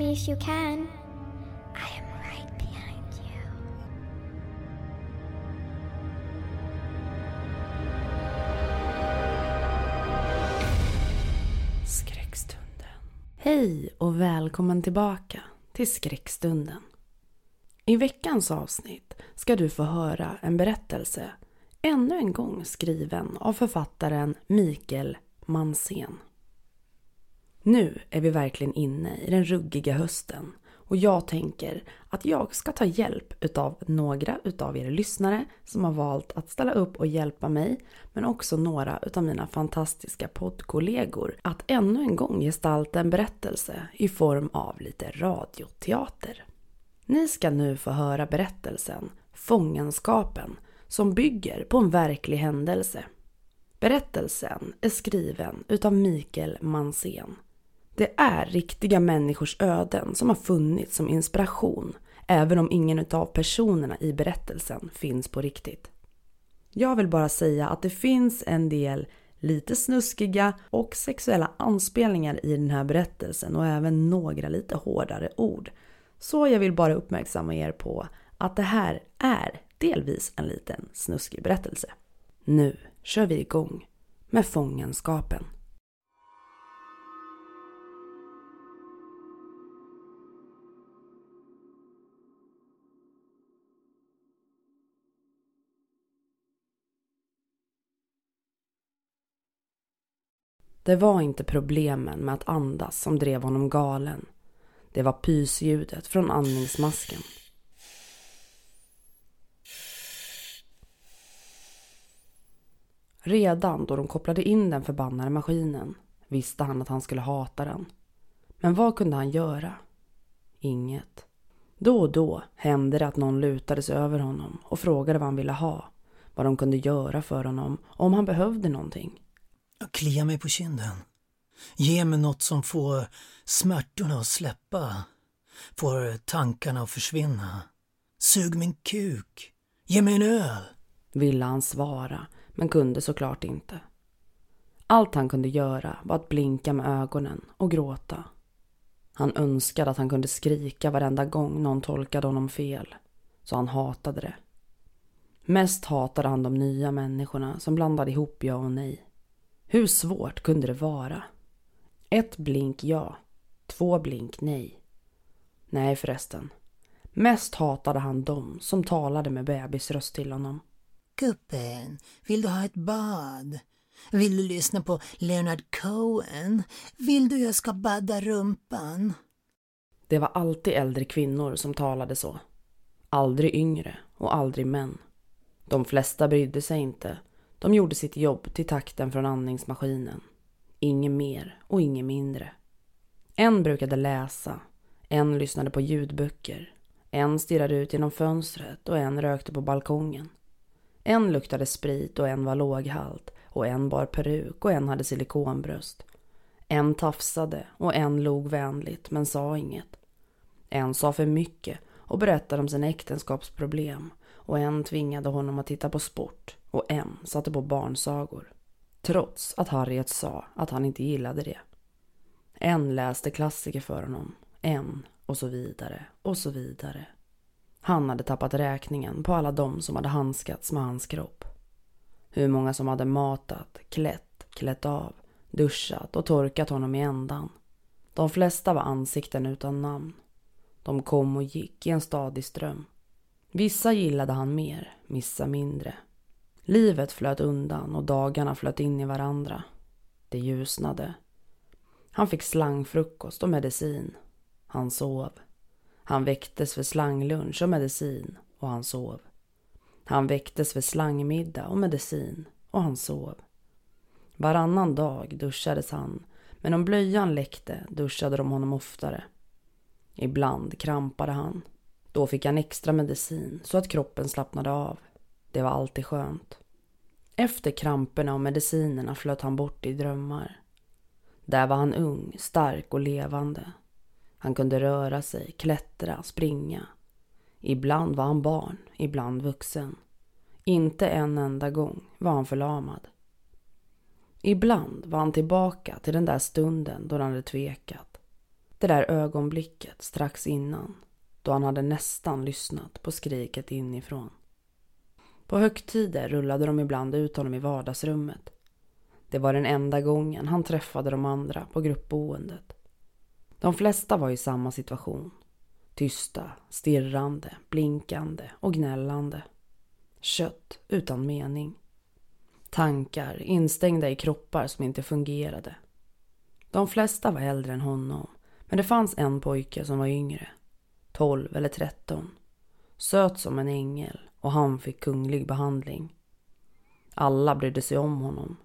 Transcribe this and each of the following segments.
Me if you can. I am right behind you. Skräckstunden. Hej och välkommen tillbaka till Skräckstunden. I veckans avsnitt ska du få höra en berättelse ännu en gång skriven av författaren Mikael Mansén. Nu är vi verkligen inne i den ruggiga hösten och jag tänker att jag ska ta hjälp utav några utav er lyssnare som har valt att ställa upp och hjälpa mig men också några utav mina fantastiska poddkollegor att ännu en gång gestalta en berättelse i form av lite radioteater. Ni ska nu få höra berättelsen Fångenskapen som bygger på en verklig händelse. Berättelsen är skriven utav Mikael Mansén. Det är riktiga människors öden som har funnits som inspiration även om ingen av personerna i berättelsen finns på riktigt. Jag vill bara säga att det finns en del lite snuskiga och sexuella anspelningar i den här berättelsen och även några lite hårdare ord. Så jag vill bara uppmärksamma er på att det här är delvis en liten snuskig berättelse. Nu kör vi igång med fångenskapen. Det var inte problemen med att andas som drev honom galen. Det var pysljudet från andningsmasken. Redan då de kopplade in den förbannade maskinen visste han att han skulle hata den. Men vad kunde han göra? Inget. Då och då hände det att någon lutade sig över honom och frågade vad han ville ha, vad de kunde göra för honom och om han behövde någonting. Klia mig på kinden. Ge mig något som får smärtorna att släppa. Får tankarna att försvinna. Sug min kuk. Ge mig en öl. Ville han svara, men kunde såklart inte. Allt han kunde göra var att blinka med ögonen och gråta. Han önskade att han kunde skrika varenda gång någon tolkade honom fel, så han hatade det. Mest hatade han de nya människorna som blandade ihop ja och nej. Hur svårt kunde det vara? Ett blink ja, två blink nej. Nej förresten. Mest hatade han dem som talade med bebisröst till honom. Guppen, vill du ha ett bad? Vill du lyssna på Leonard Cohen? Vill du jag ska badda rumpan? Det var alltid äldre kvinnor som talade så. Aldrig yngre och aldrig män. De flesta brydde sig inte. De gjorde sitt jobb till takten från andningsmaskinen. Inget mer och inget mindre. En brukade läsa, en lyssnade på ljudböcker, en stirrade ut genom fönstret och en rökte på balkongen. En luktade sprit och en var låghalt och en bar peruk och en hade silikonbröst. En tafsade och en log vänligt men sa inget. En sa för mycket och berättade om sina äktenskapsproblem och en tvingade honom att titta på sport och en satte på barnsagor. Trots att Harriet sa att han inte gillade det. En läste klassiker för honom, en och så vidare och så vidare. Han hade tappat räkningen på alla de som hade handskats med hans kropp. Hur många som hade matat, klätt, klätt av, duschat och torkat honom i ändan. De flesta var ansikten utan namn. De kom och gick i en stadig ström. Vissa gillade han mer, vissa mindre. Livet flöt undan och dagarna flöt in i varandra. Det ljusnade. Han fick slangfrukost och medicin. Han sov. Han väcktes för slanglunch och medicin och han sov. Han väcktes för slangmiddag och medicin och han sov. Varannan dag duschades han, men om blöjan läckte duschade de honom oftare. Ibland krampade han. Då fick han extra medicin så att kroppen slappnade av. Det var alltid skönt. Efter kramperna och medicinerna flöt han bort i drömmar. Där var han ung, stark och levande. Han kunde röra sig, klättra, springa. Ibland var han barn, ibland vuxen. Inte en enda gång var han förlamad. Ibland var han tillbaka till den där stunden då han hade tvekat. Det där ögonblicket strax innan, då han hade nästan lyssnat på skriket inifrån. På högtider rullade de ibland ut honom i vardagsrummet. Det var den enda gången han träffade de andra på gruppboendet. De flesta var i samma situation. Tysta, stirrande, blinkande och gnällande. Kött utan mening. Tankar instängda i kroppar som inte fungerade. De flesta var äldre än honom, men det fanns en pojke som var yngre. 12 eller 13. Söt som en ängel och han fick kunglig behandling. Alla brydde sig om honom.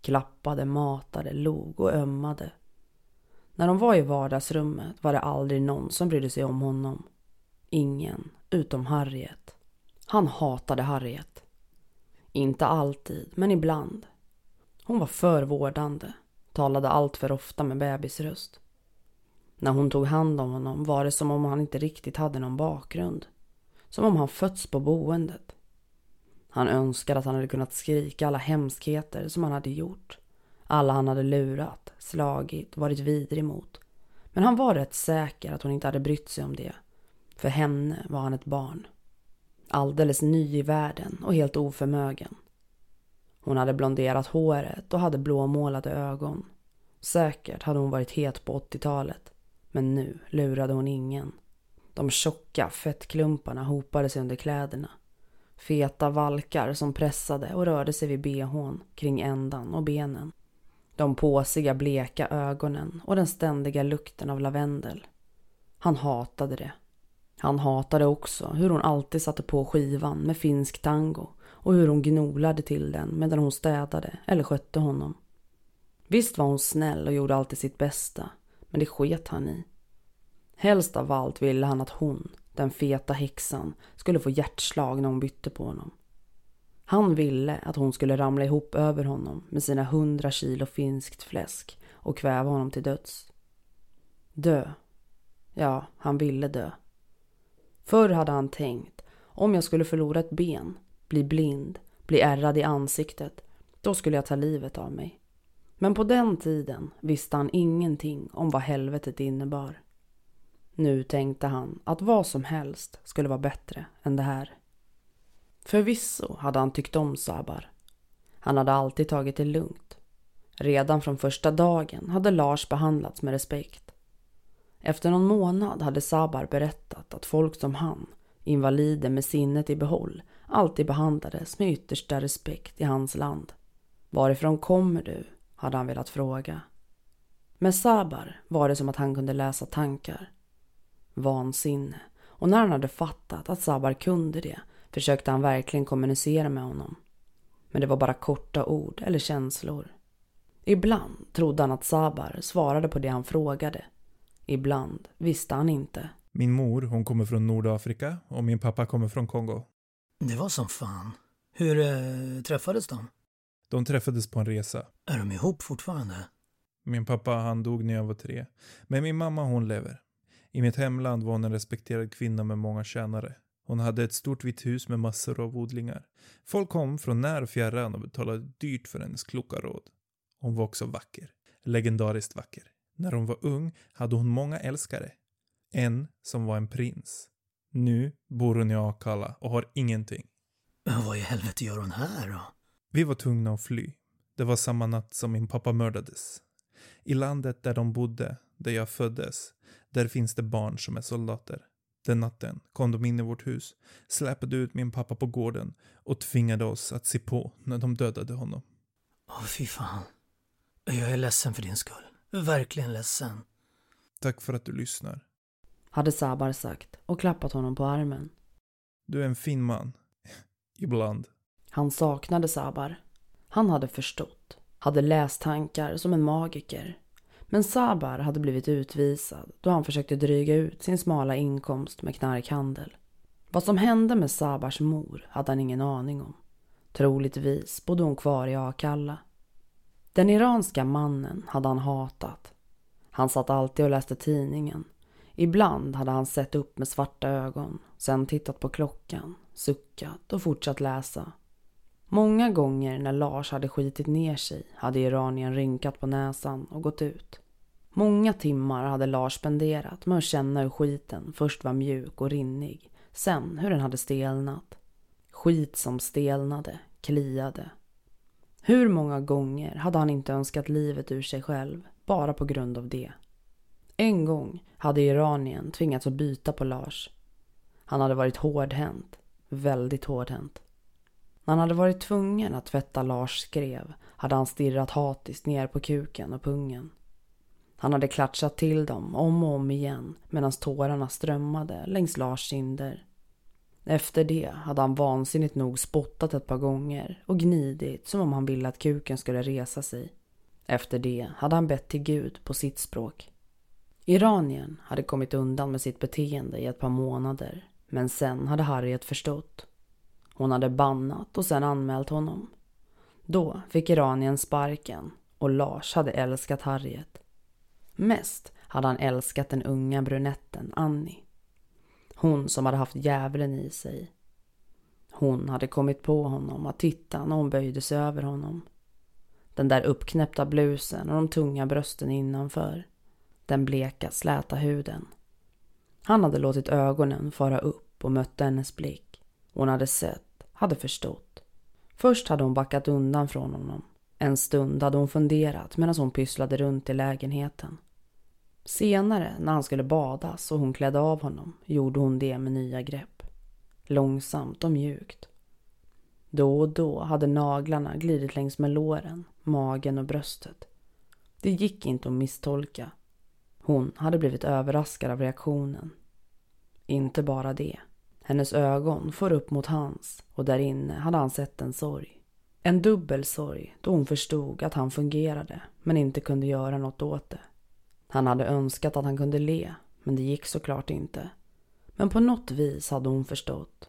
Klappade, matade, log och ömmade. När de var i vardagsrummet var det aldrig någon som brydde sig om honom. Ingen, utom Harriet. Han hatade Harriet. Inte alltid, men ibland. Hon var för vårdande, talade allt för ofta med bebisröst. När hon tog hand om honom var det som om han inte riktigt hade någon bakgrund. Som om han fötts på boendet. Han önskade att han hade kunnat skrika alla hemskheter som han hade gjort. Alla han hade lurat, slagit, varit vidrig mot. Men han var rätt säker att hon inte hade brytt sig om det. För henne var han ett barn. Alldeles ny i världen och helt oförmögen. Hon hade blonderat håret och hade blåmålade ögon. Säkert hade hon varit het på 80-talet. Men nu lurade hon ingen. De tjocka fettklumparna hopade sig under kläderna. Feta valkar som pressade och rörde sig vid behån, kring ändan och benen. De påsiga bleka ögonen och den ständiga lukten av lavendel. Han hatade det. Han hatade också hur hon alltid satte på skivan med finsk tango och hur hon gnolade till den medan hon städade eller skötte honom. Visst var hon snäll och gjorde alltid sitt bästa, men det sket han i. Helst av allt ville han att hon, den feta häxan, skulle få hjärtslag när hon bytte på honom. Han ville att hon skulle ramla ihop över honom med sina hundra kilo finskt fläsk och kväva honom till döds. Dö. Ja, han ville dö. Förr hade han tänkt, om jag skulle förlora ett ben, bli blind, bli ärrad i ansiktet, då skulle jag ta livet av mig. Men på den tiden visste han ingenting om vad helvetet innebar. Nu tänkte han att vad som helst skulle vara bättre än det här. Förvisso hade han tyckt om Sabar. Han hade alltid tagit det lugnt. Redan från första dagen hade Lars behandlats med respekt. Efter någon månad hade Sabar berättat att folk som han, invalider med sinnet i behåll, alltid behandlades med yttersta respekt i hans land. Varifrån kommer du? Hade han velat fråga. Med Sabar var det som att han kunde läsa tankar. Vansinne. Och när han hade fattat att Sabar kunde det försökte han verkligen kommunicera med honom. Men det var bara korta ord eller känslor. Ibland trodde han att Sabar svarade på det han frågade. Ibland visste han inte. Min mor, hon kommer från Nordafrika och min pappa kommer från Kongo. Det var som fan. Hur äh, träffades de? De träffades på en resa. Är de ihop fortfarande? Min pappa han dog när jag var tre. Men min mamma hon lever. I mitt hemland var hon en respekterad kvinna med många tjänare. Hon hade ett stort vitt hus med massor av odlingar. Folk kom från när och fjärran och betalade dyrt för hennes kloka råd. Hon var också vacker. Legendariskt vacker. När hon var ung hade hon många älskare. En som var en prins. Nu bor hon i Akalla och har ingenting. Men vad i helvete gör hon här då? Vi var tvungna att fly. Det var samma natt som min pappa mördades. I landet där de bodde, där jag föddes, där finns det barn som är soldater. Den natten kom de in i vårt hus, släpade ut min pappa på gården och tvingade oss att se på när de dödade honom. Åh, fy fan. Jag är ledsen för din skull. Verkligen ledsen. Tack för att du lyssnar. Hade Sabar sagt och klappat honom på armen. Du är en fin man. Ibland. Han saknade Sabar. Han hade förstått. Hade läst tankar som en magiker. Men Sabar hade blivit utvisad då han försökte dryga ut sin smala inkomst med knarkhandel. Vad som hände med Sabars mor hade han ingen aning om. Troligtvis bodde hon kvar i Akalla. Den iranska mannen hade han hatat. Han satt alltid och läste tidningen. Ibland hade han sett upp med svarta ögon, sen tittat på klockan, suckat och fortsatt läsa. Många gånger när Lars hade skitit ner sig hade iranien rynkat på näsan och gått ut. Många timmar hade Lars spenderat med att känna hur skiten först var mjuk och rinnig, sen hur den hade stelnat. Skit som stelnade, kliade. Hur många gånger hade han inte önskat livet ur sig själv, bara på grund av det? En gång hade iranien tvingats att byta på Lars. Han hade varit hårdhänt, väldigt hårdhänt. När han hade varit tvungen att tvätta Lars skrev hade han stirrat hatiskt ner på kuken och pungen. Han hade klatschat till dem om och om igen medan tårarna strömmade längs Lars kinder. Efter det hade han vansinnigt nog spottat ett par gånger och gnidit som om han ville att kuken skulle resa sig. Efter det hade han bett till Gud på sitt språk. Iranien hade kommit undan med sitt beteende i ett par månader men sen hade Harriet förstått. Hon hade bannat och sen anmält honom. Då fick Iranien sparken och Lars hade älskat Harriet. Mest hade han älskat den unga brunetten Annie. Hon som hade haft djävulen i sig. Hon hade kommit på honom att titta när hon böjde sig över honom. Den där uppknäppta blusen och de tunga brösten innanför. Den bleka släta huden. Han hade låtit ögonen fara upp och mötte hennes blick. Hon hade sett, hade förstått. Först hade hon backat undan från honom. En stund hade hon funderat medan hon pysslade runt i lägenheten. Senare, när han skulle badas och hon klädde av honom, gjorde hon det med nya grepp. Långsamt och mjukt. Då och då hade naglarna glidit längs med låren, magen och bröstet. Det gick inte att misstolka. Hon hade blivit överraskad av reaktionen. Inte bara det. Hennes ögon for upp mot hans och där inne hade han sett en sorg. En dubbel sorg då hon förstod att han fungerade men inte kunde göra något åt det. Han hade önskat att han kunde le, men det gick såklart inte. Men på något vis hade hon förstått.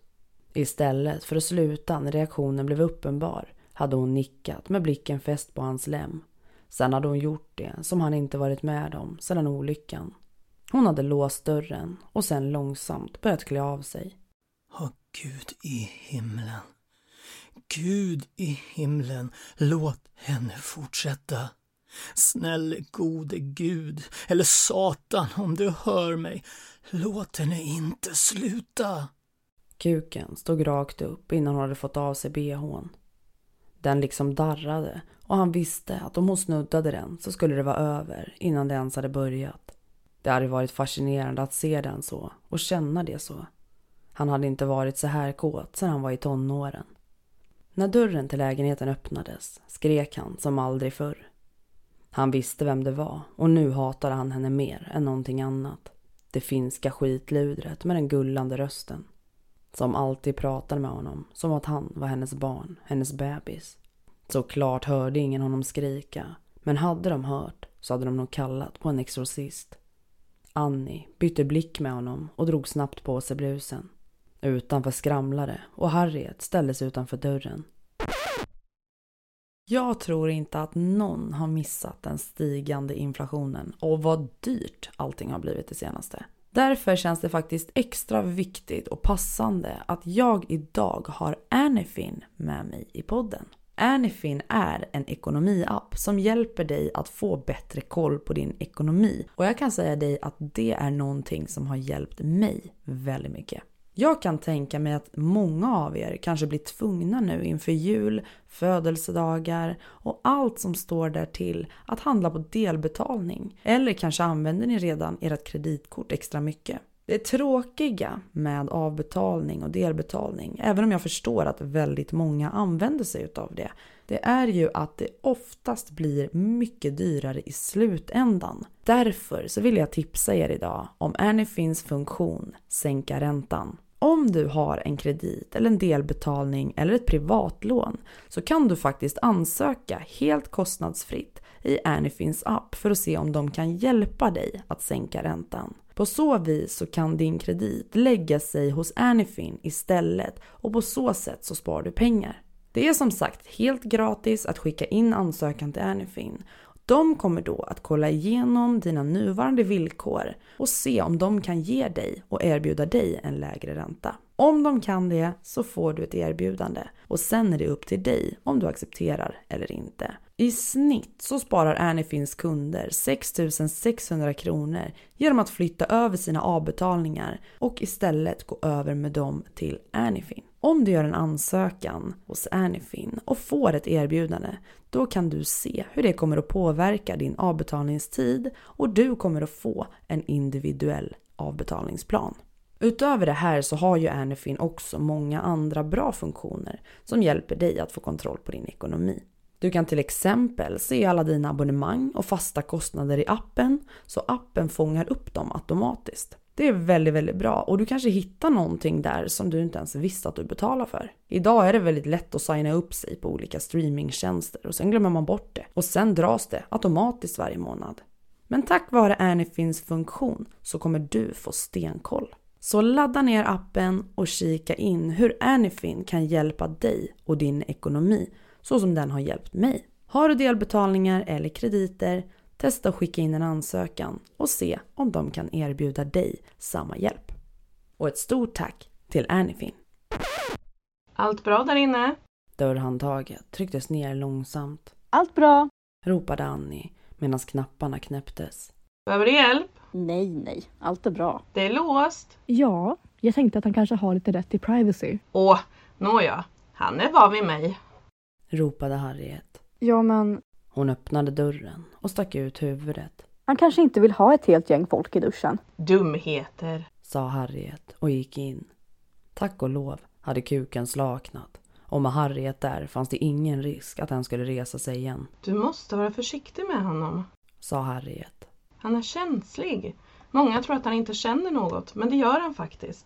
Istället för att sluta när reaktionen blev uppenbar hade hon nickat med blicken fäst på hans lem. Sen hade hon gjort det som han inte varit med om sedan olyckan. Hon hade låst dörren och sen långsamt börjat klä av sig. Åh, Gud i himlen. Gud i himlen, låt henne fortsätta. Snälla gode Gud, eller Satan om du hör mig, låt henne inte sluta. Kuken stod rakt upp innan hon hade fått av sig behån. Den liksom darrade och han visste att om hon snuddade den så skulle det vara över innan det ens hade börjat. Det hade varit fascinerande att se den så och känna det så. Han hade inte varit så här kåt sedan han var i tonåren. När dörren till lägenheten öppnades skrek han som aldrig förr. Han visste vem det var och nu hatade han henne mer än någonting annat. Det finska skitludret med den gullande rösten. Som alltid pratade med honom som att han var hennes barn, hennes bebis. Såklart hörde ingen honom skrika, men hade de hört så hade de nog kallat på en exorcist. Annie bytte blick med honom och drog snabbt på sig blusen. Utanför skramlade och Harriet ställde sig utanför dörren. Jag tror inte att någon har missat den stigande inflationen och vad dyrt allting har blivit det senaste. Därför känns det faktiskt extra viktigt och passande att jag idag har Anyfin med mig i podden. Anyfin är en ekonomiapp som hjälper dig att få bättre koll på din ekonomi och jag kan säga dig att det är någonting som har hjälpt mig väldigt mycket. Jag kan tänka mig att många av er kanske blir tvungna nu inför jul, födelsedagar och allt som står där till att handla på delbetalning. Eller kanske använder ni redan ert kreditkort extra mycket. Det tråkiga med avbetalning och delbetalning, även om jag förstår att väldigt många använder sig utav det, det är ju att det oftast blir mycket dyrare i slutändan. Därför så vill jag tipsa er idag om Anyfins funktion Sänka räntan. Om du har en kredit eller en delbetalning eller ett privatlån så kan du faktiskt ansöka helt kostnadsfritt i Anyfins app för att se om de kan hjälpa dig att sänka räntan. På så vis så kan din kredit lägga sig hos Anyfin istället och på så sätt så sparar du pengar. Det är som sagt helt gratis att skicka in ansökan till Anyfin. De kommer då att kolla igenom dina nuvarande villkor och se om de kan ge dig och erbjuda dig en lägre ränta. Om de kan det så får du ett erbjudande och sen är det upp till dig om du accepterar eller inte. I snitt så sparar Anyfins kunder 6 600 kronor genom att flytta över sina avbetalningar och istället gå över med dem till Anyfin. Om du gör en ansökan hos Anyfin och får ett erbjudande, då kan du se hur det kommer att påverka din avbetalningstid och du kommer att få en individuell avbetalningsplan. Utöver det här så har ju Anyfin också många andra bra funktioner som hjälper dig att få kontroll på din ekonomi. Du kan till exempel se alla dina abonnemang och fasta kostnader i appen så appen fångar upp dem automatiskt. Det är väldigt, väldigt bra och du kanske hittar någonting där som du inte ens visste att du betalar för. Idag är det väldigt lätt att signa upp sig på olika streamingtjänster och sen glömmer man bort det och sen dras det automatiskt varje månad. Men tack vare Anyfins funktion så kommer du få stenkoll. Så ladda ner appen och kika in hur Anyfin kan hjälpa dig och din ekonomi så som den har hjälpt mig. Har du delbetalningar eller krediter, testa att skicka in en ansökan och se om de kan erbjuda dig samma hjälp. Och ett stort tack till Anyfin. Allt bra där inne? Dörrhandtaget trycktes ner långsamt. Allt bra. Ropade Annie medan knapparna knäpptes. Behöver du hjälp? Nej, nej. Allt är bra. Det är låst. Ja, jag tänkte att han kanske har lite rätt till privacy. Åh, nåja. Han är van vid mig. Ropade Harriet. Ja, men Hon öppnade dörren och stack ut huvudet. Han kanske inte vill ha ett helt gäng folk i duschen. Dumheter. Sa Harriet och gick in. Tack och lov hade kuken slaknat. Och med Harriet där fanns det ingen risk att han skulle resa sig igen. Du måste vara försiktig med honom. Sa Harriet. Han är känslig. Många tror att han inte känner något, men det gör han faktiskt.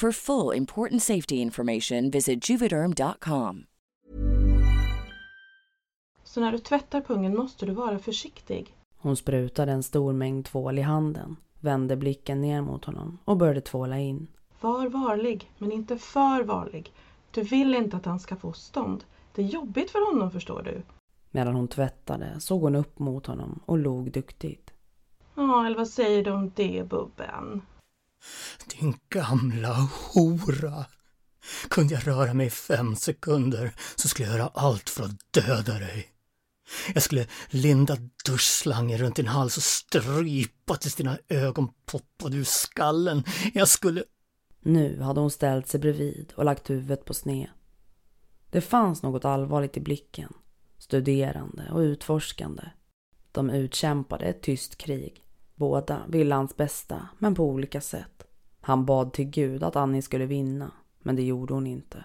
For full important safety information, visit juvederm.com. Så när du tvättar pungen måste du vara försiktig. Hon sprutade en stor mängd tvål i handen, vände blicken ner mot honom och började tvåla in. Var varlig, men inte för varlig. Du vill inte att han ska få stånd. Det är jobbigt för honom förstår du. Medan hon tvättade såg hon upp mot honom och log duktigt. Ja, eller vad säger du om det, Bubben? Din gamla hora. Kunde jag röra mig i fem sekunder så skulle jag göra allt för att döda dig. Jag skulle linda duschslangen runt din hals och strypa tills dina ögon poppade ur skallen. Jag skulle... Nu hade hon ställt sig bredvid och lagt huvudet på sned. Det fanns något allvarligt i blicken. Studerande och utforskande. De utkämpade ett tyst krig. Båda ville hans bästa, men på olika sätt. Han bad till Gud att Annie skulle vinna, men det gjorde hon inte.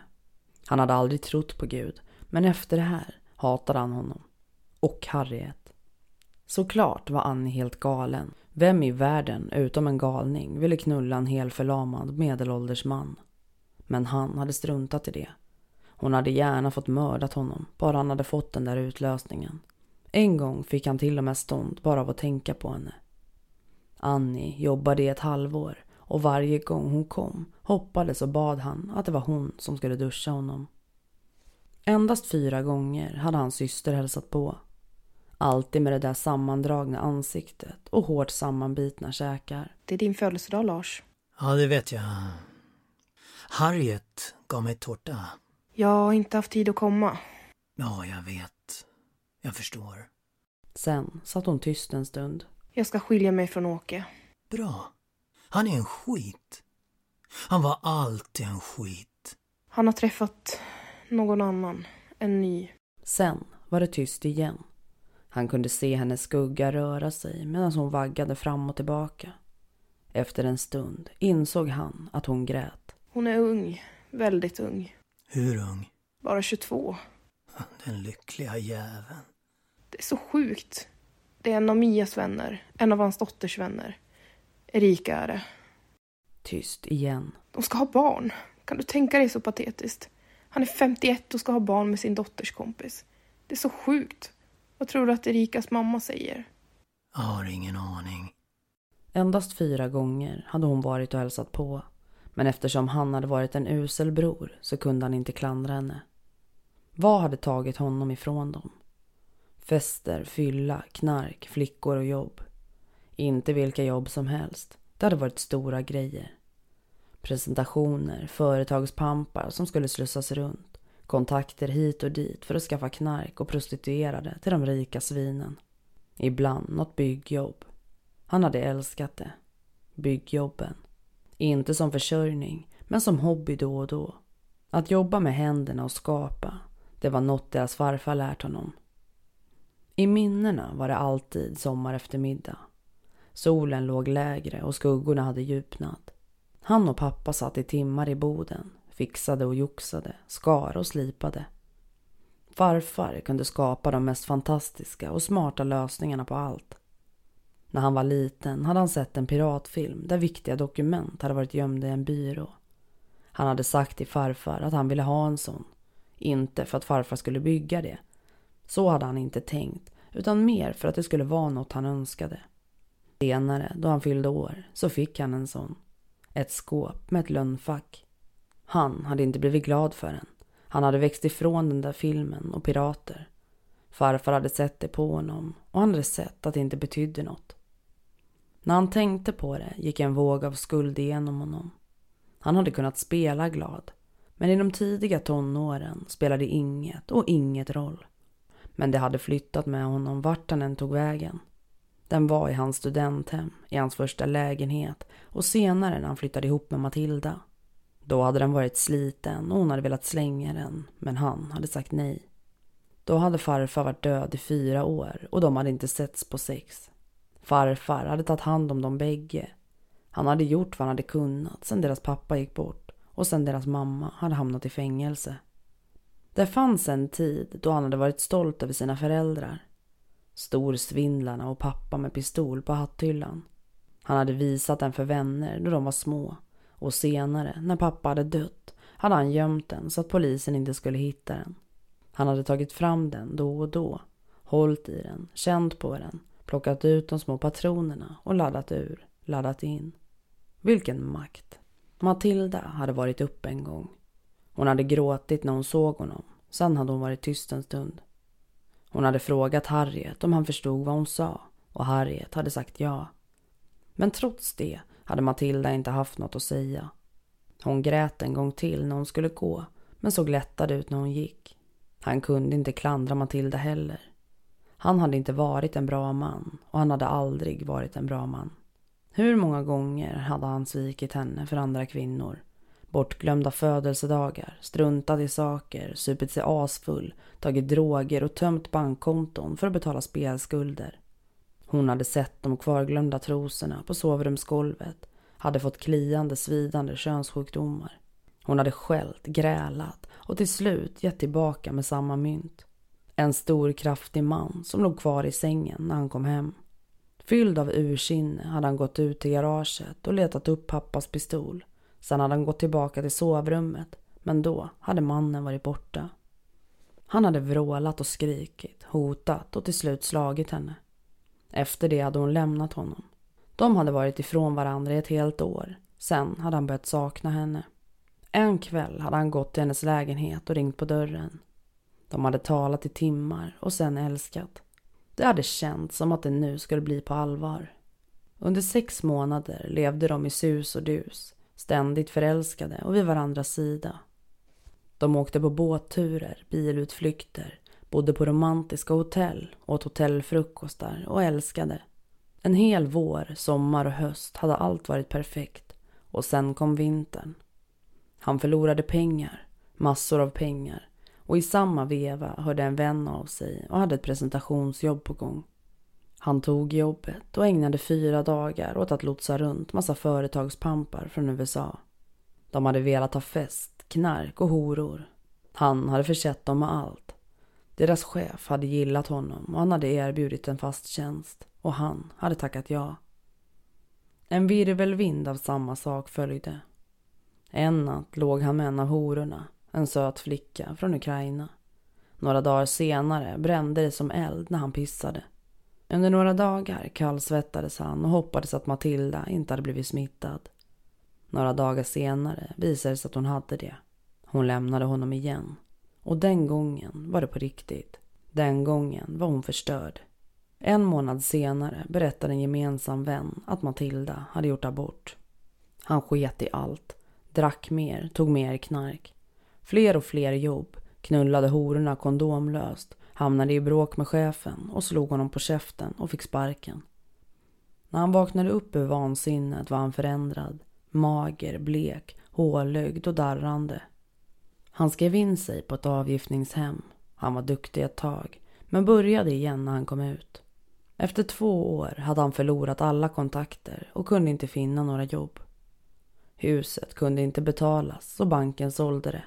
Han hade aldrig trott på Gud, men efter det här hatade han honom. Och Harriet. Såklart var Annie helt galen. Vem i världen, utom en galning, ville knulla en helförlamad medelålders man? Men han hade struntat i det. Hon hade gärna fått mördat honom, bara han hade fått den där utlösningen. En gång fick han till och med stånd bara av att tänka på henne. Annie jobbade i ett halvår och varje gång hon kom hoppades och bad han att det var hon som skulle duscha honom. Endast fyra gånger hade hans syster hälsat på. Alltid med det där sammandragna ansiktet och hårt sammanbitna käkar. Det är din födelsedag, Lars. Ja, det vet jag. Harriet gav mig tårta. Jag har inte haft tid att komma. Ja, jag vet. Jag förstår. Sen satt hon tyst en stund. Jag ska skilja mig från Åke. Bra. Han är en skit. Han var alltid en skit. Han har träffat någon annan. En ny. Sen var det tyst igen. Han kunde se hennes skugga röra sig medan hon vaggade fram och tillbaka. Efter en stund insåg han att hon grät. Hon är ung. Väldigt ung. Hur ung? Bara 22. Den lyckliga jäveln. Det är så sjukt. Det är en av Mias vänner. En av hans dotters vänner. Erika är det. Tyst igen. De ska ha barn. Kan du tänka dig så patetiskt? Han är 51 och ska ha barn med sin dotters kompis. Det är så sjukt. Vad tror du att Erikas mamma säger? Jag har ingen aning. Endast fyra gånger hade hon varit och hälsat på. Men eftersom han hade varit en usel bror så kunde han inte klandra henne. Vad hade tagit honom ifrån dem? Fester, fylla, knark, flickor och jobb. Inte vilka jobb som helst. Det hade varit stora grejer. Presentationer, företagspampar som skulle slussas runt. Kontakter hit och dit för att skaffa knark och prostituerade till de rika svinen. Ibland något byggjobb. Han hade älskat det. Byggjobben. Inte som försörjning, men som hobby då och då. Att jobba med händerna och skapa, det var något deras farfar lärt honom. I minnena var det alltid sommar eftermiddag. Solen låg lägre och skuggorna hade djupnat. Han och pappa satt i timmar i boden, fixade och joxade, skar och slipade. Farfar kunde skapa de mest fantastiska och smarta lösningarna på allt. När han var liten hade han sett en piratfilm där viktiga dokument hade varit gömda i en byrå. Han hade sagt till farfar att han ville ha en sån. Inte för att farfar skulle bygga det. Så hade han inte tänkt, utan mer för att det skulle vara något han önskade. Senare, då han fyllde år, så fick han en sån. Ett skåp med ett lönnfack. Han hade inte blivit glad för den. Han hade växt ifrån den där filmen och pirater. Farfar hade sett det på honom och han hade sett att det inte betydde något. När han tänkte på det gick en våg av skuld igenom honom. Han hade kunnat spela glad. Men i de tidiga tonåren spelade inget och inget roll. Men det hade flyttat med honom vart han än tog vägen. Den var i hans studenthem, i hans första lägenhet och senare när han flyttade ihop med Matilda. Då hade den varit sliten och hon hade velat slänga den, men han hade sagt nej. Då hade farfar varit död i fyra år och de hade inte setts på sex. Farfar hade tagit hand om dem bägge. Han hade gjort vad han hade kunnat sen deras pappa gick bort och sen deras mamma hade hamnat i fängelse. Det fanns en tid då han hade varit stolt över sina föräldrar. Storsvindlarna och pappa med pistol på hatthyllan. Han hade visat den för vänner då de var små och senare, när pappa hade dött, hade han gömt den så att polisen inte skulle hitta den. Han hade tagit fram den då och då, hållit i den, känt på den, plockat ut de små patronerna och laddat ur, laddat in. Vilken makt! Matilda hade varit uppe en gång. Hon hade gråtit när hon såg honom. Sen hade hon varit tyst en stund. Hon hade frågat Harriet om han förstod vad hon sa och Harriet hade sagt ja. Men trots det hade Matilda inte haft något att säga. Hon grät en gång till när hon skulle gå men såg lättad ut när hon gick. Han kunde inte klandra Matilda heller. Han hade inte varit en bra man och han hade aldrig varit en bra man. Hur många gånger hade han svikit henne för andra kvinnor? Bortglömda födelsedagar, struntat i saker, supit sig asfull, tagit droger och tömt bankkonton för att betala spelskulder. Hon hade sett de kvarglömda trosorna på sovrumsgolvet, hade fått kliande, svidande könssjukdomar. Hon hade skällt, grälat och till slut gett tillbaka med samma mynt. En stor kraftig man som låg kvar i sängen när han kom hem. Fylld av ursinne hade han gått ut till garaget och letat upp pappas pistol. Sen hade han gått tillbaka till sovrummet, men då hade mannen varit borta. Han hade vrålat och skrikit, hotat och till slut slagit henne. Efter det hade hon lämnat honom. De hade varit ifrån varandra i ett helt år. Sen hade han börjat sakna henne. En kväll hade han gått till hennes lägenhet och ringt på dörren. De hade talat i timmar och sen älskat. Det hade känts som att det nu skulle bli på allvar. Under sex månader levde de i sus och dus, ständigt förälskade och vid varandras sida. De åkte på båtturer, bilutflykter, bodde på romantiska hotell, åt hotellfrukostar och älskade. En hel vår, sommar och höst hade allt varit perfekt och sen kom vintern. Han förlorade pengar, massor av pengar och i samma veva hörde en vän av sig och hade ett presentationsjobb på gång. Han tog jobbet och ägnade fyra dagar åt att lotsa runt massa företagspampar från USA. De hade velat ha fest, knark och horor. Han hade försett dem med allt. Deras chef hade gillat honom och han hade erbjudit en fast tjänst och han hade tackat ja. En virvelvind av samma sak följde. En natt låg han med en av hororna en söt flicka från Ukraina. Några dagar senare brände det som eld när han pissade. Under några dagar kallsvettades han och hoppades att Matilda inte hade blivit smittad. Några dagar senare visade det sig att hon hade det. Hon lämnade honom igen. Och den gången var det på riktigt. Den gången var hon förstörd. En månad senare berättade en gemensam vän att Matilda hade gjort abort. Han sket i allt. Drack mer, tog mer knark. Fler och fler jobb, knullade hororna kondomlöst, hamnade i bråk med chefen och slog honom på käften och fick sparken. När han vaknade upp ur vansinnet var han förändrad. Mager, blek, hålögd och darrande. Han skrev in sig på ett avgiftningshem. Han var duktig ett tag, men började igen när han kom ut. Efter två år hade han förlorat alla kontakter och kunde inte finna några jobb. Huset kunde inte betalas och banken sålde det.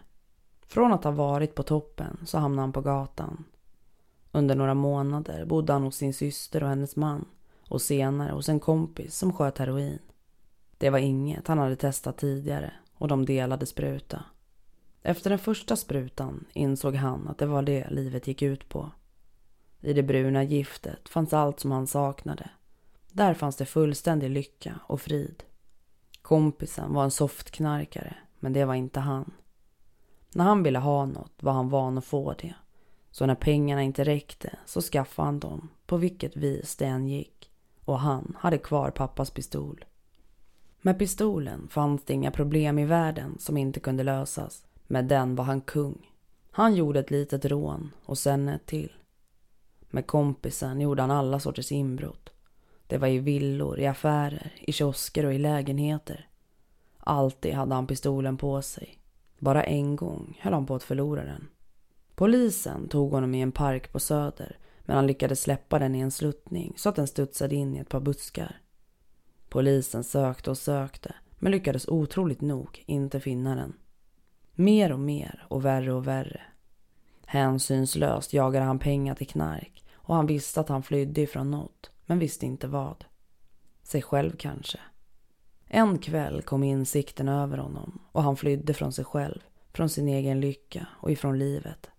Från att ha varit på toppen så hamnade han på gatan. Under några månader bodde han hos sin syster och hennes man och senare hos en kompis som sköt heroin. Det var inget han hade testat tidigare och de delade spruta. Efter den första sprutan insåg han att det var det livet gick ut på. I det bruna giftet fanns allt som han saknade. Där fanns det fullständig lycka och frid. Kompisen var en softknarkare, men det var inte han. När han ville ha något var han van att få det. Så när pengarna inte räckte så skaffade han dem på vilket vis det än gick. Och han hade kvar pappas pistol. Med pistolen fanns det inga problem i världen som inte kunde lösas. Med den var han kung. Han gjorde ett litet rån och sen ett till. Med kompisen gjorde han alla sorters inbrott. Det var i villor, i affärer, i kiosker och i lägenheter. Alltid hade han pistolen på sig. Bara en gång höll han på att förlora den. Polisen tog honom i en park på Söder men han lyckades släppa den i en sluttning så att den studsade in i ett par buskar. Polisen sökte och sökte men lyckades otroligt nog inte finna den. Mer och mer och värre och värre. Hänsynslöst jagade han pengar till knark och han visste att han flydde ifrån något men visste inte vad. Sig själv kanske. En kväll kom insikten över honom och han flydde från sig själv, från sin egen lycka och ifrån livet.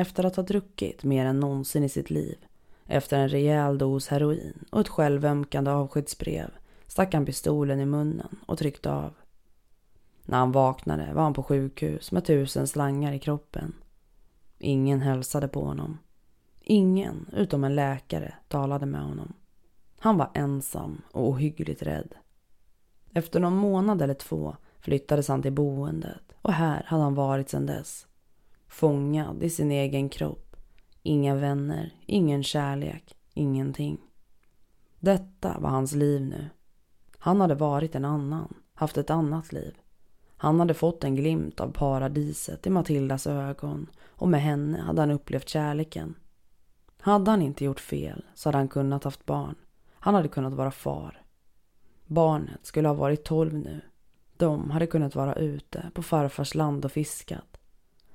Efter att ha druckit mer än någonsin i sitt liv, efter en rejäl dos heroin och ett självömkande avskedsbrev stack han pistolen i munnen och tryckte av. När han vaknade var han på sjukhus med tusen slangar i kroppen. Ingen hälsade på honom. Ingen utom en läkare talade med honom. Han var ensam och ohyggligt rädd. Efter någon månad eller två flyttades han till boendet och här hade han varit sedan dess. Fångad i sin egen kropp. Inga vänner, ingen kärlek, ingenting. Detta var hans liv nu. Han hade varit en annan, haft ett annat liv. Han hade fått en glimt av paradiset i Matildas ögon och med henne hade han upplevt kärleken. Hade han inte gjort fel så hade han kunnat haft barn. Han hade kunnat vara far. Barnet skulle ha varit tolv nu. De hade kunnat vara ute på farfars land och fiskat.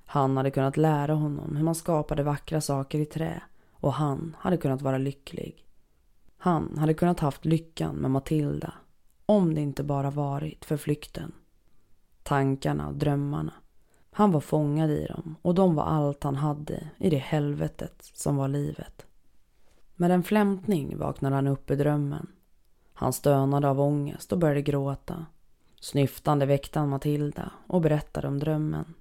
Han hade kunnat lära honom hur man skapade vackra saker i trä och han hade kunnat vara lycklig. Han hade kunnat haft lyckan med Matilda om det inte bara varit för flykten. Tankarna och drömmarna. Han var fångad i dem och de var allt han hade i det helvetet som var livet. Med en flämtning vaknade han upp i drömmen. Han stönade av ångest och började gråta. Snyftande väckte han Matilda och berättade om drömmen.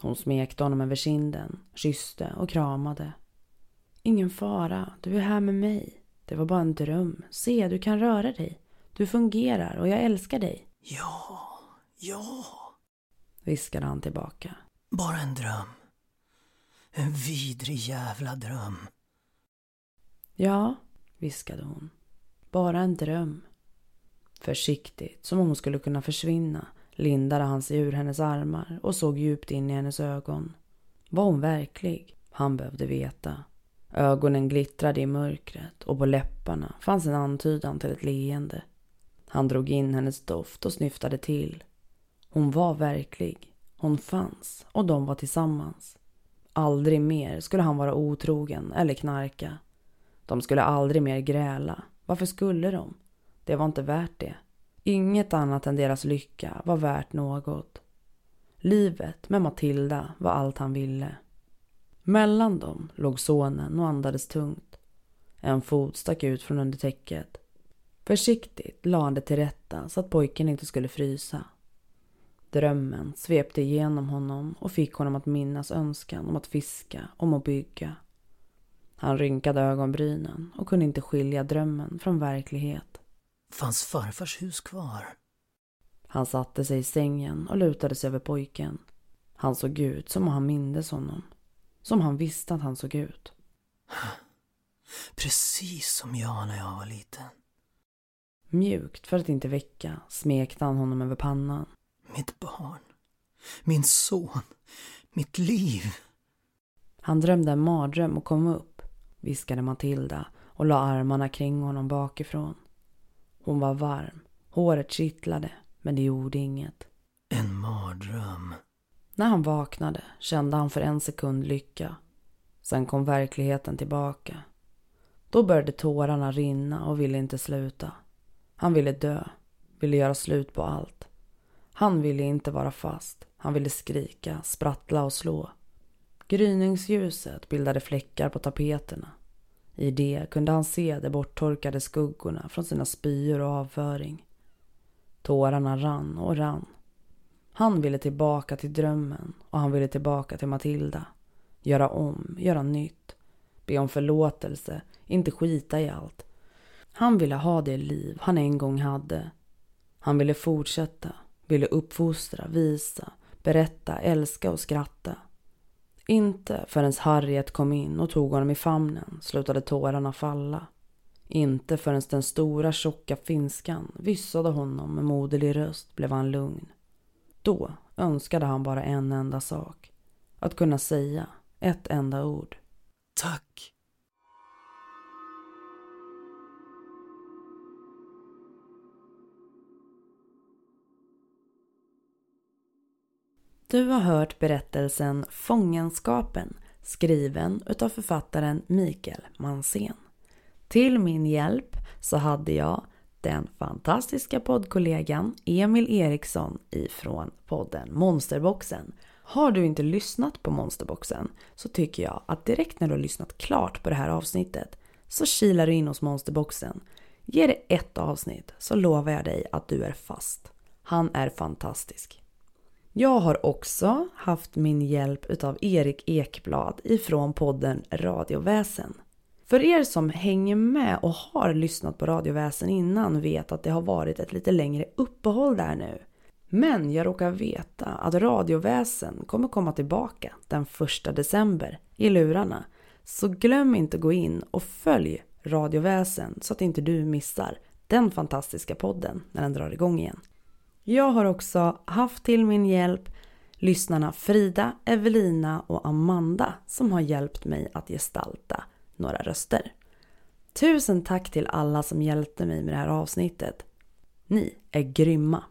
Hon smekte honom över kinden, kysste och kramade. Ingen fara, du är här med mig. Det var bara en dröm. Se, du kan röra dig. Du fungerar och jag älskar dig. Ja, ja, Viskade han tillbaka. bara en dröm. En vidrig jävla dröm. Ja, viskade hon. Bara en dröm. Försiktigt, som om hon skulle kunna försvinna, lindade han sig ur hennes armar och såg djupt in i hennes ögon. Var hon verklig? Han behövde veta. Ögonen glittrade i mörkret och på läpparna fanns en antydan till ett leende. Han drog in hennes doft och snyftade till. Hon var verklig. Hon fanns och de var tillsammans. Aldrig mer skulle han vara otrogen eller knarka. De skulle aldrig mer gräla. Varför skulle de? Det var inte värt det. Inget annat än deras lycka var värt något. Livet med Matilda var allt han ville. Mellan dem låg sonen och andades tungt. En fot stack ut från under täcket. Försiktigt la han det till rätta så att pojken inte skulle frysa. Drömmen svepte igenom honom och fick honom att minnas önskan om att fiska, om att bygga. Han rynkade ögonbrynen och kunde inte skilja drömmen från verklighet. Fanns farfars hus kvar? Han satte sig i sängen och lutade sig över pojken. Han såg ut som om han mindes honom. Som han visste att han såg ut. Precis som jag när jag var liten. Mjukt för att inte väcka smekte han honom över pannan. Mitt barn. Min son. Mitt liv. Han drömde en mardröm och kom upp, viskade Matilda och la armarna kring honom bakifrån. Hon var varm, håret kittlade, men det gjorde inget. En mardröm. När han vaknade kände han för en sekund lycka. Sen kom verkligheten tillbaka. Då började tårarna rinna och ville inte sluta. Han ville dö, ville göra slut på allt. Han ville inte vara fast. Han ville skrika, sprattla och slå. Gryningsljuset bildade fläckar på tapeterna. I det kunde han se de borttorkade skuggorna från sina spyor och avföring. Tårarna rann och rann. Han ville tillbaka till drömmen och han ville tillbaka till Matilda. Göra om, göra nytt. Be om förlåtelse, inte skita i allt. Han ville ha det liv han en gång hade. Han ville fortsätta, ville uppfostra, visa, berätta, älska och skratta. Inte förrän Harriet kom in och tog honom i famnen slutade tårarna falla. Inte förrän den stora tjocka finskan vyssade honom med moderlig röst blev han lugn. Då önskade han bara en enda sak. Att kunna säga ett enda ord. Tack. Du har hört berättelsen Fångenskapen skriven utav författaren Mikael Mansén. Till min hjälp så hade jag den fantastiska poddkollegan Emil Eriksson ifrån podden Monsterboxen. Har du inte lyssnat på Monsterboxen så tycker jag att direkt när du har lyssnat klart på det här avsnittet så kilar du in hos Monsterboxen. Ge det ett avsnitt så lovar jag dig att du är fast. Han är fantastisk. Jag har också haft min hjälp utav Erik Ekblad ifrån podden Radioväsen. För er som hänger med och har lyssnat på Radioväsen innan vet att det har varit ett lite längre uppehåll där nu. Men jag råkar veta att Radioväsen kommer komma tillbaka den 1 december i lurarna. Så glöm inte att gå in och följ Radioväsen så att inte du missar den fantastiska podden när den drar igång igen. Jag har också haft till min hjälp lyssnarna Frida, Evelina och Amanda som har hjälpt mig att gestalta några röster. Tusen tack till alla som hjälpte mig med det här avsnittet. Ni är grymma.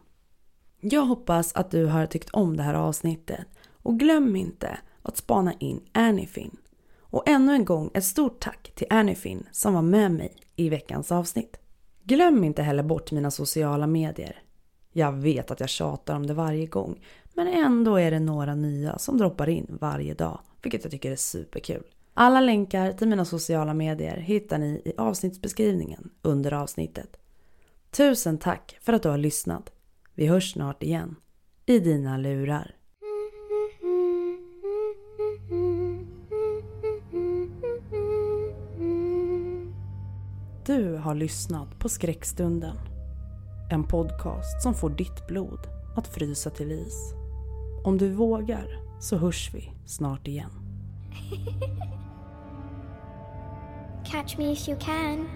Jag hoppas att du har tyckt om det här avsnittet och glöm inte att spana in Anyfin. Och ännu en gång ett stort tack till Anyfin som var med mig i veckans avsnitt. Glöm inte heller bort mina sociala medier. Jag vet att jag tjatar om det varje gång men ändå är det några nya som droppar in varje dag vilket jag tycker är superkul. Alla länkar till mina sociala medier hittar ni i avsnittsbeskrivningen under avsnittet. Tusen tack för att du har lyssnat. Vi hörs snart igen. I dina lurar. Du har lyssnat på Skräckstunden. En podcast som får ditt blod att frysa till is. Om du vågar så hörs vi snart igen. Catch me if you can.